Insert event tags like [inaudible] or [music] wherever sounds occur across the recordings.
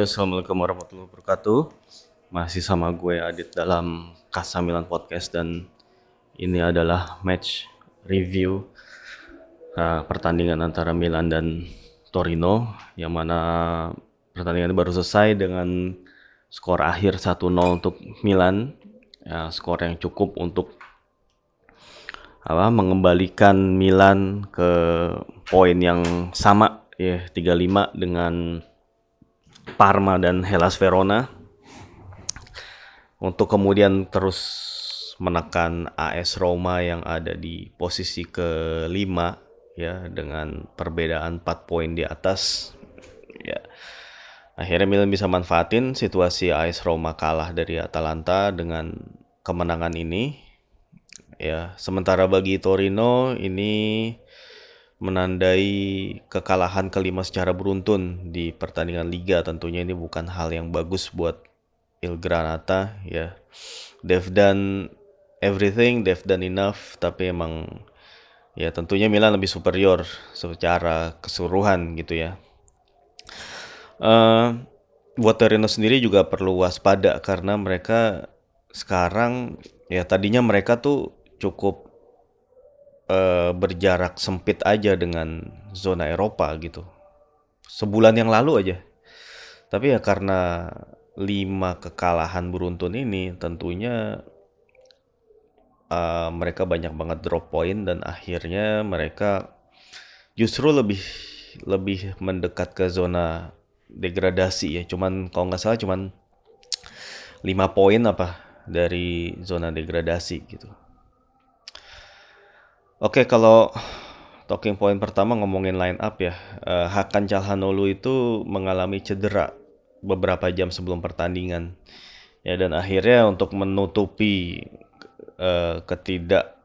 Assalamualaikum warahmatullahi wabarakatuh. Masih sama gue Adit dalam Kasa Milan Podcast dan ini adalah match review uh, pertandingan antara Milan dan Torino yang mana pertandingan baru selesai dengan skor akhir 1-0 untuk Milan. Ya, skor yang cukup untuk apa mengembalikan Milan ke poin yang sama ya 35 dengan Parma dan Hellas Verona. Untuk kemudian terus menekan AS Roma yang ada di posisi kelima ya dengan perbedaan 4 poin di atas ya. Akhirnya Milan bisa manfaatin situasi AS Roma kalah dari Atalanta dengan kemenangan ini ya. Sementara bagi Torino ini menandai kekalahan kelima secara beruntun di pertandingan liga. Tentunya ini bukan hal yang bagus buat Il Granata ya. They've done everything they've done enough tapi emang ya tentunya Milan lebih superior secara keseluruhan gitu ya. Uh, buat Torino sendiri juga perlu waspada karena mereka sekarang ya tadinya mereka tuh cukup uh, berjarak sempit aja dengan zona Eropa gitu. Sebulan yang lalu aja. Tapi ya karena lima kekalahan beruntun ini tentunya uh, mereka banyak banget drop point dan akhirnya mereka justru lebih lebih mendekat ke zona degradasi ya. Cuman kalau nggak salah cuman 5 poin apa dari zona degradasi gitu. Oke, kalau talking point pertama ngomongin line up ya. Uh, Hakan Calhanoglu itu mengalami cedera beberapa jam sebelum pertandingan. Ya dan akhirnya untuk menutupi uh, ketidak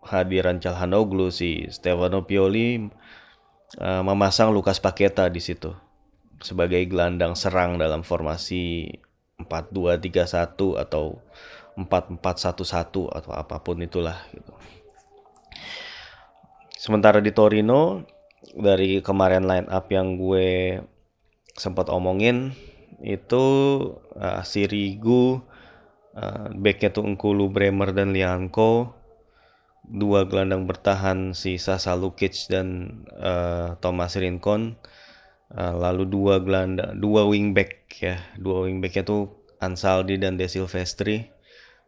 hadiran Calhanoglu si Stefano Pioli uh, memasang Lukas Paketa di situ sebagai gelandang serang dalam formasi 4-2-3-1 atau 4-4-1-1 atau apa pun itulah gitu. Sementara di Torino dari kemarin line up yang gue sempat omongin itu uh, Sirigu, uh, backnya tuh Nkulu, Bremer dan Lianko, dua gelandang bertahan si Sasa Lukic dan uh, Thomas Rincon, uh, lalu dua gelandang, dua wingback ya, dua wingbacknya tuh Ansaldi dan De Silvestri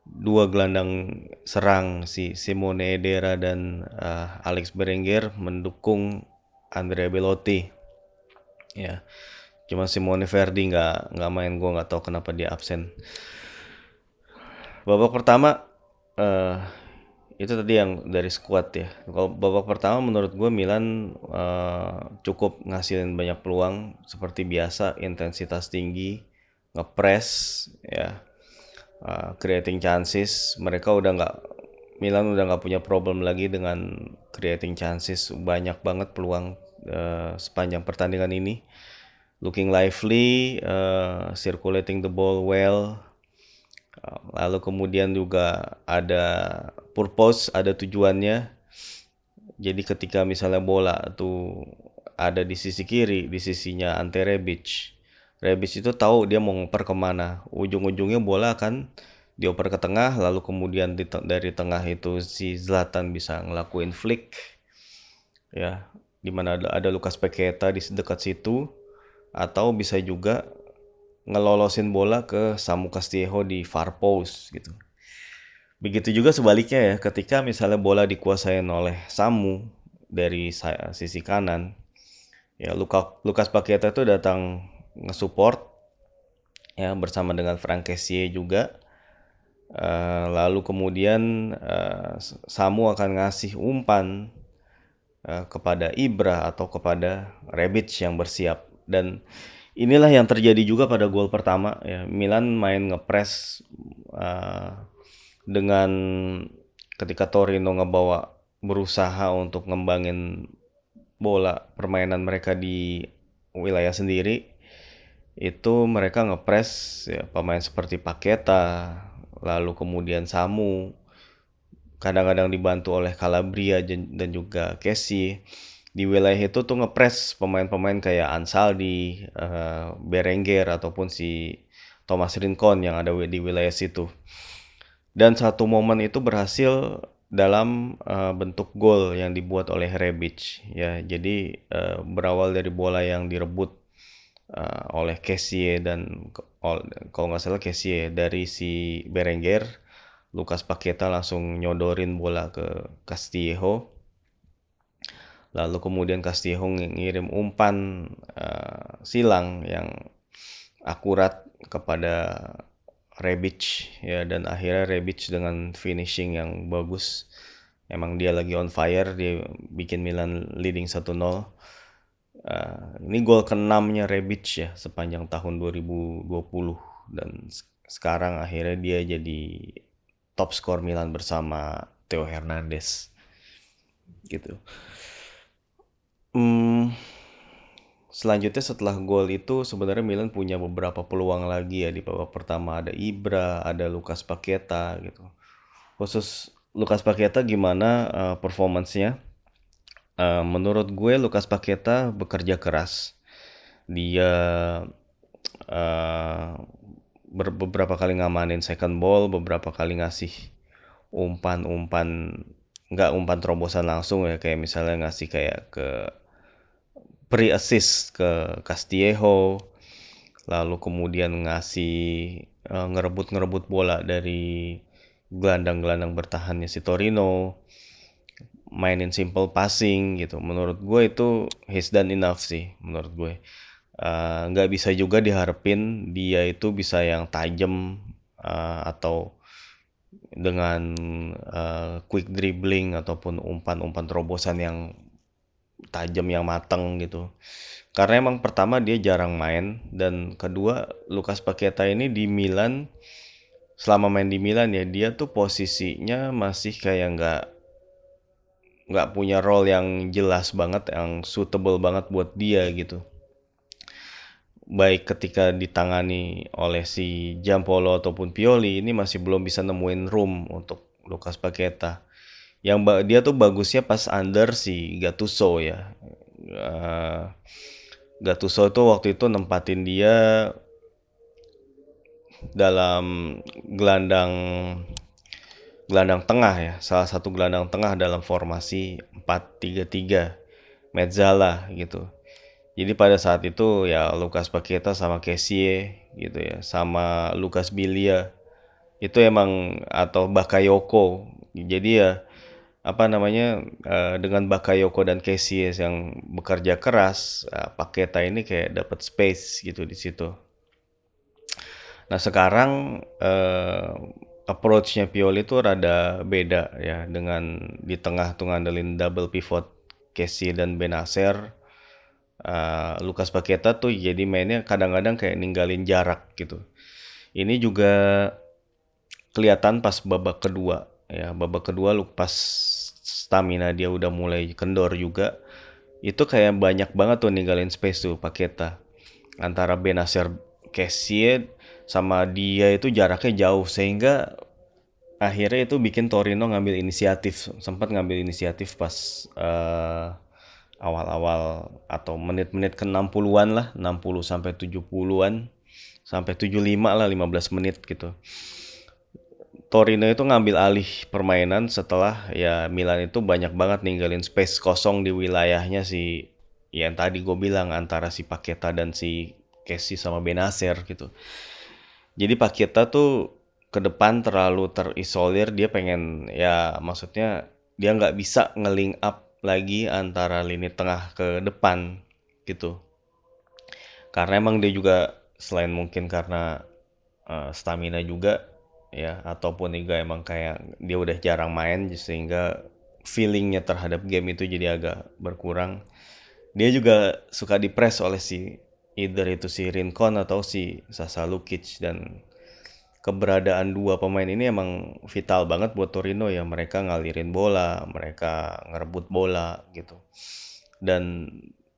dua gelandang serang si Simone Edera dan uh, Alex Berenguer mendukung Andrea Belotti. Ya cuma Simone Verdi nggak nggak main. Gue nggak tahu kenapa dia absen. Babak pertama uh, itu tadi yang dari squad ya. Kalau babak pertama menurut gue Milan uh, cukup ngasilin banyak peluang. Seperti biasa intensitas tinggi ngepres ya uh, creating chances. Mereka udah nggak Milan udah nggak punya problem lagi dengan creating chances. Banyak banget peluang uh, sepanjang pertandingan ini. Looking lively uh, circulating the ball well. Uh, lalu kemudian juga ada purpose ada tujuannya. Jadi ketika misalnya bola tuh ada di sisi kiri di sisinya Ante Rebic Rebic itu tahu dia mau ngoper ke mana. Ujung-ujungnya bola akan dioper ke tengah, lalu kemudian di dari tengah itu si Zlatan bisa ngelakuin flick. Ya, di mana ada, ada Lukas Paqueta di dekat situ. Atau bisa juga ngelolosin bola ke Samu Castillejo di far post gitu. Begitu juga sebaliknya ya, ketika misalnya bola dikuasain oleh Samu dari sisi kanan, ya Lukas Paqueta itu datang nge-support ya bersama dengan Frank juga. Uh, lalu kemudian uh, Samu akan ngasih umpan uh, kepada Ibra atau kepada Rebic yang bersiap. Dan inilah yang terjadi juga pada gol pertama ya. Milan main ngepres uh, dengan ketika Torino ngebawa berusaha untuk ngembangin bola permainan mereka di wilayah sendiri itu mereka ngepres ya pemain seperti Paketa, lalu kemudian Samu, kadang-kadang dibantu oleh Calabria dan juga Casey. di wilayah itu tuh ngepres pemain-pemain kayak Ansaldi, uh, Berenguer ataupun si Thomas Rincon yang ada di wilayah situ. Dan satu momen itu berhasil dalam uh, bentuk gol yang dibuat oleh Rebic ya. Jadi uh, berawal dari bola yang direbut uh, oleh Kessie dan kalau nggak salah Kessie dari si Berenguer, Lucas Paqueta langsung nyodorin bola ke Castillejo. Lalu kemudian Castillejo ngirim umpan uh, silang yang akurat kepada Rebic ya dan akhirnya Rebic dengan finishing yang bagus. Emang dia lagi on fire dia bikin Milan leading 1-0 uh, ini gol ke-6 Rebic ya sepanjang tahun 2020 dan sekarang akhirnya dia jadi top skor Milan bersama Theo Hernandez gitu Hmm, selanjutnya setelah gol itu sebenarnya Milan punya beberapa peluang lagi ya di babak pertama ada Ibra, ada Lukas Paketa gitu. Khusus Lukas Paketa gimana uh, performancenya? Uh, menurut gue Lukas Paketa bekerja keras. Dia uh, beberapa kali ngamanin second ball, beberapa kali ngasih umpan-umpan nggak umpan terobosan langsung ya kayak misalnya ngasih kayak ke pre-assist ke Castillejo lalu kemudian ngasih uh, ngerebut-ngerebut bola dari gelandang-gelandang bertahannya si Torino mainin simple passing gitu menurut gue itu he's done enough sih menurut gue uh, nggak uh, bisa juga diharapin dia itu bisa yang tajam uh, atau dengan uh, quick dribbling ataupun umpan-umpan terobosan yang tajam yang mateng gitu. Karena emang pertama dia jarang main dan kedua Lukas Paketa ini di Milan selama main di Milan ya dia tuh posisinya masih kayak nggak nggak punya role yang jelas banget yang suitable banget buat dia gitu. Baik ketika ditangani oleh si Jampolo ataupun Pioli ini masih belum bisa nemuin room untuk Lukas Paketa yang dia tuh bagusnya pas under si Gattuso ya. Uh, Gattuso tuh waktu itu nempatin dia dalam gelandang gelandang tengah ya. Salah satu gelandang tengah dalam formasi 4-3-3 Mezzala gitu. Jadi pada saat itu ya Lukas Paqueta sama Kessie gitu ya sama Lukas Bilia itu emang atau Bakayoko. Jadi ya apa namanya uh, dengan Bakayoko dan Casey yang bekerja keras uh, Paketa ini kayak dapat space gitu di situ. Nah sekarang uh, approach-nya Pioli itu rada beda ya dengan di tengah tuh ngandelin double pivot Casey dan Benacer. Uh, Lukas Paketa tuh jadi mainnya kadang-kadang kayak ninggalin jarak gitu. Ini juga kelihatan pas babak kedua ya babak kedua lu pas stamina dia udah mulai kendor juga itu kayak banyak banget tuh ninggalin space tuh Paketa antara Benacer Kessie sama dia itu jaraknya jauh. Sehingga akhirnya itu bikin Torino ngambil inisiatif. Sempat ngambil inisiatif pas uh, awal-awal atau menit-menit ke 60-an lah 60 sampai 70-an sampai 75 lah 15 menit gitu. Torino itu ngambil alih permainan setelah ya Milan itu banyak banget ninggalin space kosong di wilayahnya si ya yang tadi gue bilang antara si Paketa dan si Casey sama Benacer gitu. Jadi Paketa tuh ke depan terlalu terisolir dia pengen ya maksudnya dia nggak bisa ngeling up lagi antara lini tengah ke depan gitu. Karena emang dia juga selain mungkin karena uh, stamina juga ya ataupun juga emang kayak dia udah jarang main sehingga feelingnya terhadap game itu jadi agak berkurang dia juga suka dipres oleh si either itu si Rincon atau si Sasa Lukic. Dan keberadaan dua pemain ini emang vital banget buat Torino ya. Mereka ngalirin bola mereka ngerebut bola gitu. Dan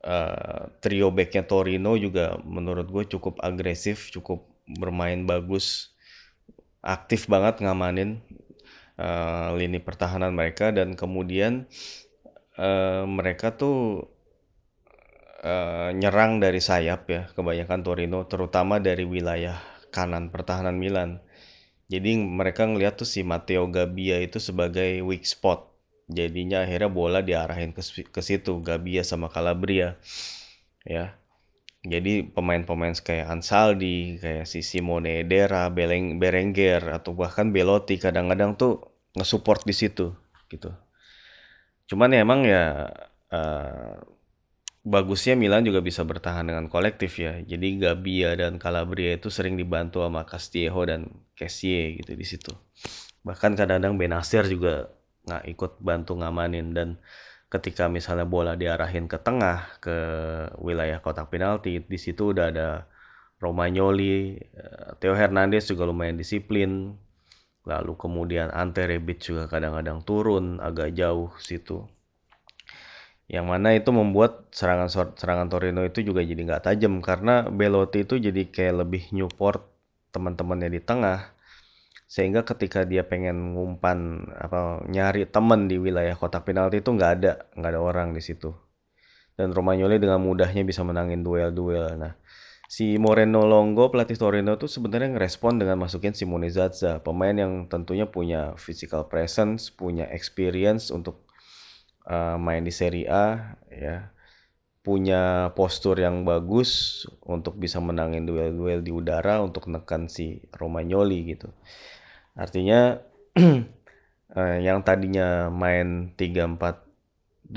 uh, trio backnya Torino juga menurut gue cukup agresif cukup bermain bagus aktif banget ngamanin uh, lini pertahanan mereka. Dan kemudian uh, mereka tuh uh, nyerang dari sayap ya, kebanyakan Torino, terutama dari wilayah kanan pertahanan Milan. Jadi mereka ngeliat tuh si Matteo Gabbia itu sebagai weak spot. Jadinya akhirnya bola diarahin ke, ke situ, Gabbia sama Calabria. Ya. Jadi pemain-pemain kayak Ansaldi, kayak si Simone Edera, Beleng, atau bahkan Belotti kadang-kadang tuh nge-support di situ gitu. Cuman ya emang ya uh, bagusnya Milan juga bisa bertahan dengan kolektif ya. Jadi Gabbia dan Calabria itu sering dibantu sama Castillejo dan Kessie gitu di situ. Bahkan kadang-kadang Benasir juga nggak ikut bantu ngamanin dan ketika misalnya bola diarahin ke tengah ke wilayah kotak penalti di situ udah ada Romagnoli, eh, Theo Hernandez juga lumayan disiplin. Lalu kemudian Ante Rebic juga kadang-kadang turun agak jauh situ yang mana itu membuat serangan serangan Torino itu juga jadi nggak tajam karena Belotti itu jadi kayak lebih nyupport teman-temannya di tengah. Sehingga ketika dia pengen ngumpan apa nyari temen di wilayah kotak penalti itu nggak ada nggak ada orang di situ. Dan Romagnoli dengan mudahnya bisa menangin duel-duel. Nah si Moreno Longo pelatih Torino itu sebenarnya ngerespon dengan masukin Simone Zaza pemain yang tentunya punya physical presence punya experience untuk uh, main di Serie A ya punya postur yang bagus untuk bisa menangin duel-duel di udara untuk nekan si Romagnoli gitu. Artinya uh, [clears throat] yang tadinya main 3-4-2-1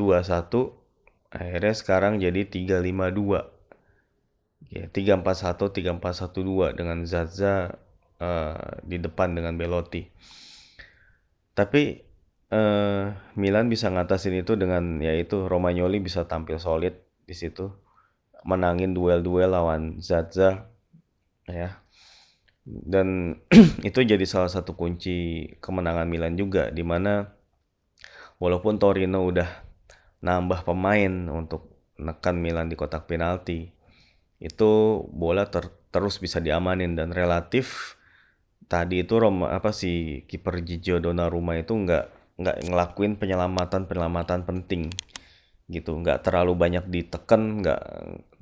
akhirnya sekarang jadi 3-5-2. Ya, 3-4-1, 3-4-1-2 dengan Zaza uh, di depan dengan Belotti. Tapi uh, Milan bisa ngatasin itu dengan yaitu Romagnoli bisa tampil solid di situ, menangin duel-duel lawan Zaza ya. Dan [clears throat] itu jadi salah satu kunci kemenangan Milan juga di mana walaupun Torino udah nambah pemain untuk nekan Milan di kotak penalti, itu bola ter terus bisa diamanin dan relatif tadi itu Roma apa sih kiper Gigio Donnarumma itu nggak nggak ngelakuin penyelamatan penyelamatan penting gitu. Nggak terlalu banyak ditekan nggak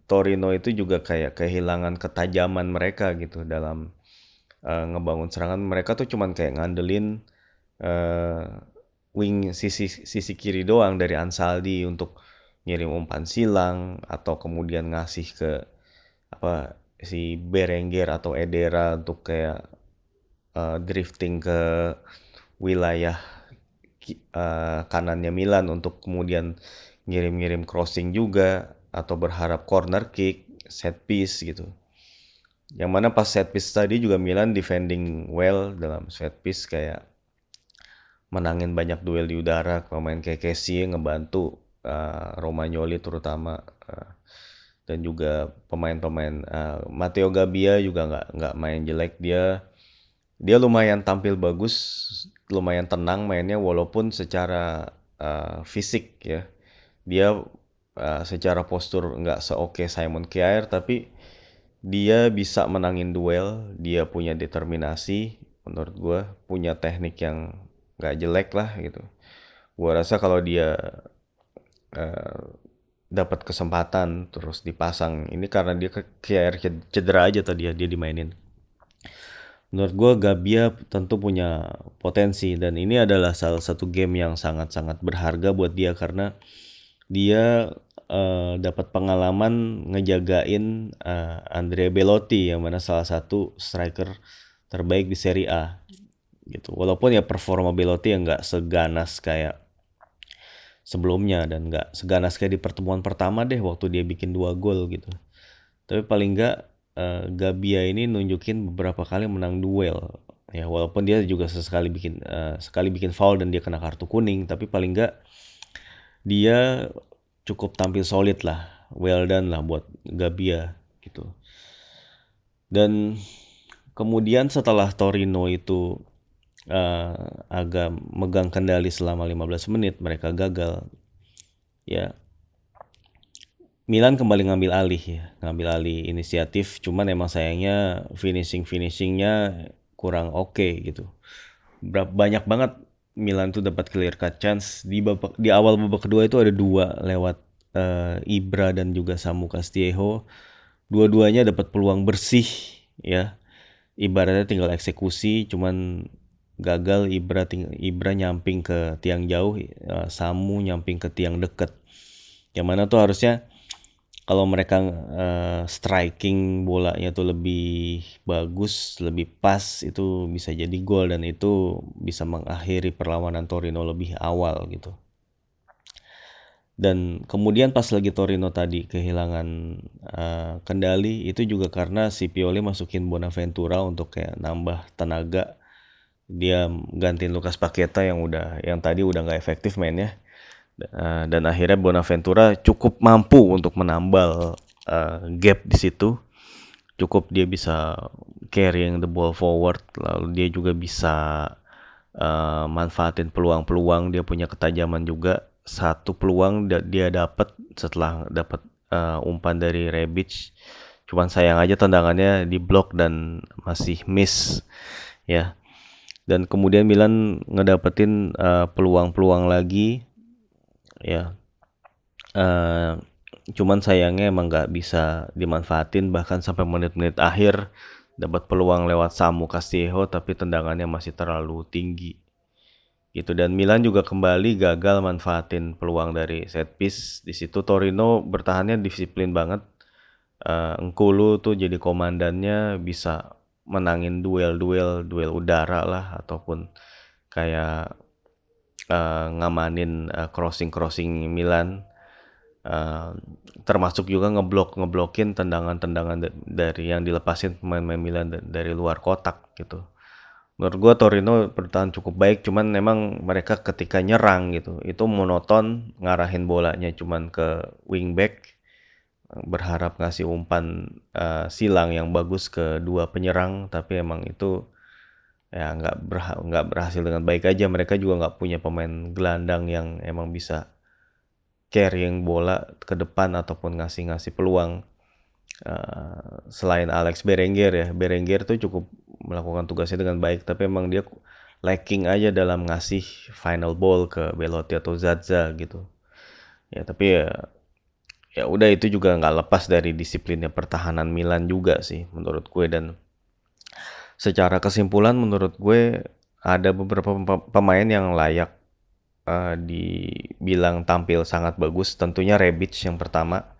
Torino itu juga kayak kehilangan ketajaman mereka gitu dalam uh, ngebangun serangan. Mereka tuh cuman kayak ngandelin uh, wing sisi sisi kiri doang dari Ansaldi untuk ngirim umpan silang atau kemudian ngasih ke apa si Berenger atau Edera untuk kayak uh, drifting ke wilayah uh, kanannya Milan untuk kemudian ngirim-ngirim crossing juga atau berharap corner kick, set piece gitu. Yang mana pas set piece tadi juga Milan defending well dalam set piece kayak menangin banyak duel di udara, pemain kayak Kessie ngebantu uh, Romagnoli terutama uh, dan juga pemain-pemain uh, Matteo Gabbia juga nggak nggak main jelek dia dia lumayan tampil bagus lumayan tenang mainnya walaupun secara uh, fisik ya. Dia uh, secara postur nggak seoke Simon Kjaer tapi dia bisa menangin duel dia punya determinasi menurut gue punya teknik yang nggak jelek lah gitu. Gue rasa kalau dia uh, dapat kesempatan terus dipasang ini karena dia Kjaer cedera aja tadi ya dia dimainin menurut gue Gabia tentu punya potensi dan ini adalah salah satu game yang sangat-sangat berharga buat dia karena dia uh, dapat pengalaman ngejagain uh, Andrea Belotti yang mana salah satu striker terbaik di Serie A gitu. Walaupun ya performa Belotti yang nggak seganas kayak sebelumnya dan nggak seganas kayak di pertemuan pertama deh waktu dia bikin dua gol gitu. Tapi paling nggak uh, Gabia ini nunjukin beberapa kali menang duel. Ya walaupun dia juga sesekali bikin uh, sekali bikin foul dan dia kena kartu kuning tapi paling enggak dia cukup tampil solid lah. Well done lah buat Gabia gitu. Dan kemudian setelah Torino itu uh, agak megang kendali selama 15 menit mereka gagal. Ya Milan kembali ngambil alih ya, ngambil alih inisiatif. Cuman emang sayangnya finishing finishingnya kurang oke okay, gitu. Banyak banget Milan tuh dapat clear cut chance di babak di awal babak kedua itu ada dua lewat uh, Ibra dan juga Samu Castillejo. Dua-duanya dapat peluang bersih ya. Ibaratnya tinggal eksekusi cuman gagal Ibra ting Ibra nyamping ke tiang jauh, uh, Samu nyamping ke tiang dekat. Yang mana tuh harusnya kalau mereka uh, striking bolanya tuh lebih bagus, lebih pas itu bisa jadi gol dan itu bisa mengakhiri perlawanan Torino lebih awal gitu. Dan kemudian pas lagi Torino tadi kehilangan uh, kendali itu juga karena si Pioli masukin Bonaventura untuk kayak nambah tenaga. Dia gantiin Lucas Paqueta yang udah yang tadi udah nggak efektif mainnya Eh, dan akhirnya Bonaventura cukup mampu untuk menambal uh, gap di situ. Cukup dia bisa carrying the ball forward lalu dia juga bisa uh, manfaatin peluang-peluang. Dia punya ketajaman juga. Satu peluang dia dapat setelah dapat uh, umpan dari Rebic. Cuman sayang aja tendangannya di block dan masih miss ya. Dan kemudian Milan ngedapetin peluang-peluang uh, peluang -peluang lagi ya. Uh, cuman sayangnya emang nggak bisa dimanfaatin bahkan sampai menit-menit akhir dapat peluang lewat Samu Castillejo tapi tendangannya masih terlalu tinggi. Gitu. Dan Milan juga kembali gagal manfaatin peluang dari set piece. Di situ Torino bertahannya disiplin banget. Uh, Engkulu tuh jadi komandannya bisa menangin duel-duel duel udara lah ataupun kayak uh, ngamanin uh, crossing-crossing Milan. Uh, termasuk juga ngeblok ngeblokin tendangan-tendangan dari yang dilepasin pemain-pemain Milan dari luar kotak gitu. Menurut gue Torino bertahan cukup baik, cuman memang mereka ketika nyerang gitu itu monoton ngarahin bolanya cuman ke wingback berharap ngasih umpan uh, silang yang bagus ke dua penyerang tapi emang itu ya nggak berha nggak berhasil dengan baik aja. Mereka juga nggak punya pemain gelandang yang emang bisa carrying bola ke depan ataupun ngasih-ngasih peluang. Uh, selain Alex Berenguer ya. Berenguer tuh cukup melakukan tugasnya dengan baik tapi emang dia lacking aja dalam ngasih final ball ke Belotti atau Zaza gitu. Ya tapi ya ya udah itu juga nggak lepas dari disiplinnya pertahanan Milan juga sih menurut gue. Dan secara kesimpulan menurut gue ada beberapa pemain yang layak uh, dibilang tampil sangat bagus. Tentunya Rebic yang pertama.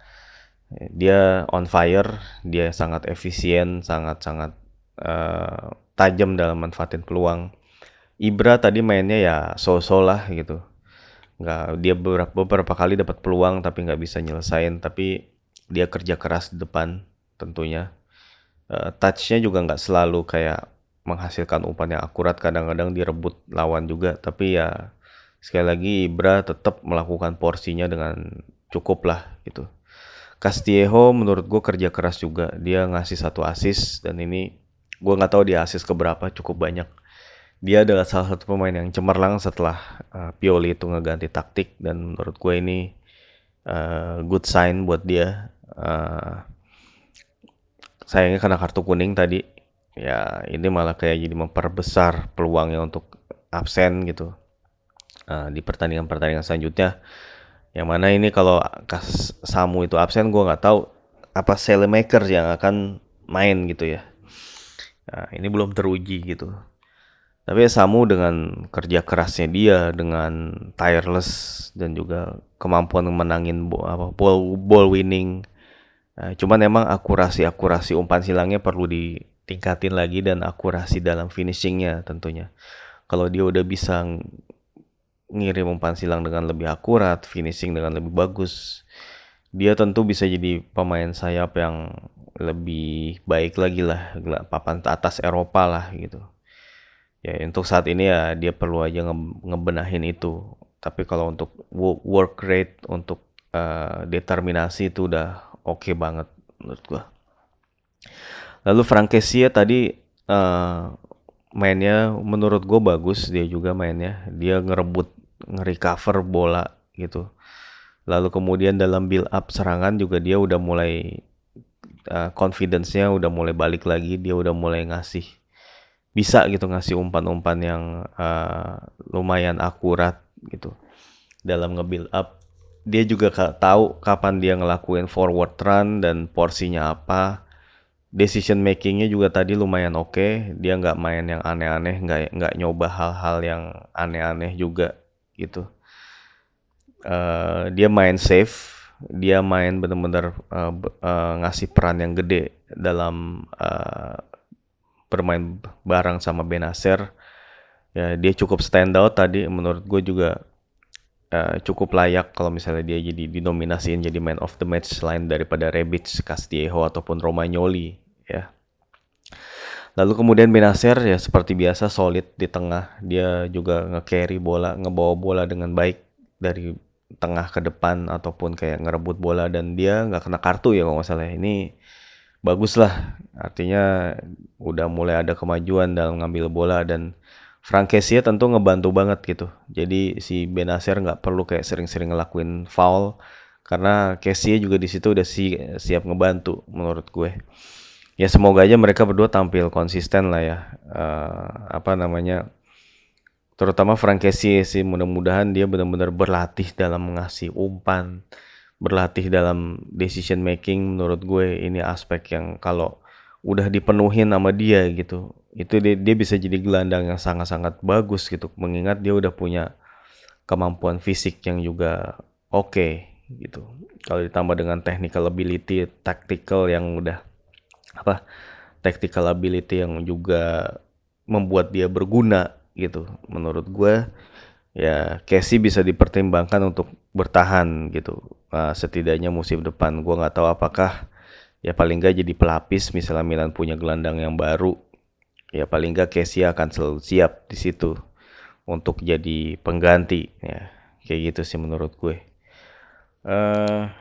Dia on fire, dia sangat efisien, sangat-sangat uh, tajam dalam manfaatin peluang. Ibra tadi mainnya ya so-so lah gitu. Nggak, dia beberapa, beberapa kali dapat peluang tapi nggak bisa nyelesain. Tapi dia kerja keras di depan tentunya uh, touchnya juga nggak selalu kayak menghasilkan umpan yang akurat kadang-kadang direbut lawan juga. Tapi ya sekali lagi Ibra tetap melakukan porsinya dengan cukup lah gitu. Castillejo menurut gue kerja keras juga. Dia ngasih satu assist dan ini gue nggak tahu dia assist keberapa cukup banyak. Dia adalah salah satu pemain yang cemerlang setelah uh, Pioli itu ngeganti taktik dan menurut gue ini uh, good sign buat dia. Uh, sayangnya kena kartu kuning tadi. Ya ini malah kayak jadi memperbesar peluangnya untuk absen gitu. Uh, di pertandingan-pertandingan selanjutnya yang mana ini kalau kas Samu itu absen gue nggak tahu apa Selemaker yang akan main gitu ya. Nah, ini belum teruji gitu. Tapi Samu dengan kerja kerasnya dia dengan tireless dan juga kemampuan menangin apa ball ball winning Nah, cuman emang akurasi-akurasi umpan silangnya perlu ditingkatin lagi dan akurasi dalam finishingnya tentunya. Kalau dia udah bisa ngirim umpan silang dengan lebih akurat, finishing dengan lebih bagus, dia tentu bisa jadi pemain sayap yang lebih baik lagi lah, papan atas Eropa lah gitu. Ya untuk saat ini ya dia perlu aja nge ngebenahin itu. Tapi kalau untuk work rate, untuk uh, determinasi itu udah oke okay banget menurut gua. Lalu Frankesia tadi uh, mainnya menurut gue bagus dia juga mainnya dia ngerebut nge-recover bola gitu lalu kemudian dalam build up serangan juga dia udah mulai uh, confidence-nya udah mulai balik lagi dia udah mulai ngasih bisa gitu ngasih umpan-umpan yang uh, lumayan akurat gitu dalam nge-build up. Dia juga tahu kapan dia ngelakuin forward run dan porsinya apa. Decision makingnya juga tadi lumayan oke. Okay. Dia nggak main yang aneh-aneh, nggak nggak nyoba hal-hal yang aneh-aneh juga gitu. Uh, dia main safe, dia main bener-bener uh, uh, ngasih peran yang gede dalam uh, bermain bareng sama Benacer ya dia cukup stand out tadi menurut gue juga uh, cukup layak kalau misalnya dia jadi dinominasiin jadi man of the match selain daripada Rebic, Castillejo ataupun Romagnoli ya. Lalu kemudian Benacer ya seperti biasa solid di tengah. Dia juga nge-carry bola, ngebawa bola dengan baik dari tengah ke depan ataupun kayak ngerebut bola dan dia nggak kena kartu ya kalau nggak. Ini bagus lah. Artinya udah mulai ada kemajuan dalam ngambil bola dan Frank Kessie tentu ngebantu banget gitu. Jadi si Benacer nggak perlu kayak sering-sering ngelakuin foul karena Kessie juga di situ udah si, siap ngebantu menurut gue. Ya semoga aja mereka berdua tampil konsisten lah ya. Uh, apa namanya? Terutama Frank Kessie sih mudah-mudahan dia benar-benar berlatih dalam mengasih umpan, berlatih dalam decision making menurut gue ini aspek yang kalau udah dipenuhin sama dia gitu. Itu dia, dia bisa jadi gelandang yang sangat-sangat bagus gitu mengingat dia udah punya kemampuan fisik yang juga oke okay, gitu. Kalau ditambah dengan technical ability tactical yang udah apa tactical ability yang juga membuat dia berguna gitu. Menurut gue ya Casey bisa dipertimbangkan untuk bertahan gitu. Uh, setidaknya musim depan gue nggak tahu apakah ya paling nggak jadi pelapis misalnya Milan punya gelandang yang baru ya paling nggak Casey akan selalu siap di situ untuk jadi pengganti ya. Kayak gitu sih menurut gue. Uh,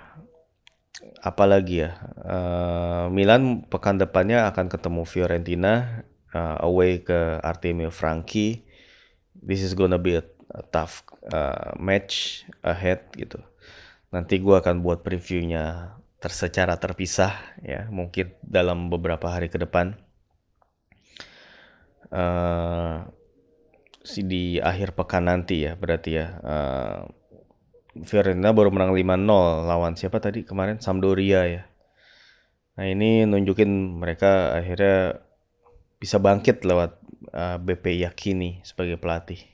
apalagi ya? Uh, Milan pekan depannya akan ketemu Fiorentina uh, away ke Artemio Franchi. This is gonna be a tough uh, match ahead gitu. Nanti gue akan buat previewnya tersecara terpisah ya, mungkin dalam beberapa hari ke depan. Uh, di akhir pekan nanti ya berarti ya. Uh, Fiorentina baru menang 5-0 lawan siapa tadi kemarin Sampdoria ya. Nah ini nunjukin mereka akhirnya bisa bangkit lewat uh, BP Yakini sebagai pelatih.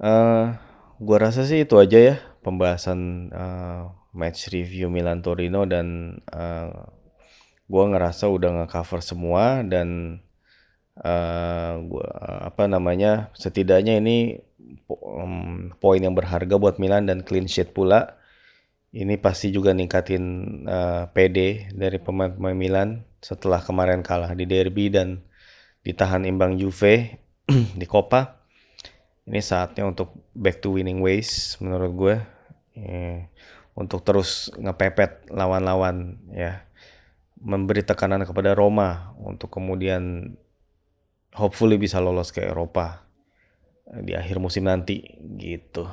Uh, gua rasa sih itu aja ya pembahasan uh, match review Milan Torino dan uh, gua ngerasa udah nge-cover semua dan uh, gua apa namanya setidaknya ini um, poin yang berharga buat Milan dan clean sheet pula. Ini pasti juga ningkatin uh, PD dari pemain-pemain Milan setelah kemarin kalah di derby dan ditahan imbang Juve [clears throat] di Coppa ini saatnya untuk back to winning ways menurut gue eh, untuk terus ngepepet lawan-lawan ya memberi tekanan kepada Roma untuk kemudian hopefully bisa lolos ke Eropa eh, di akhir musim nanti gitu.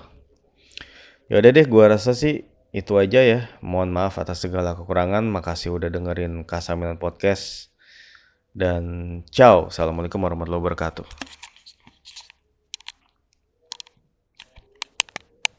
Yaudah deh, gue rasa sih itu aja ya. Mohon maaf atas segala kekurangan. Makasih udah dengerin Kasamilan Podcast. Dan ciao. Assalamualaikum warahmatullahi wabarakatuh.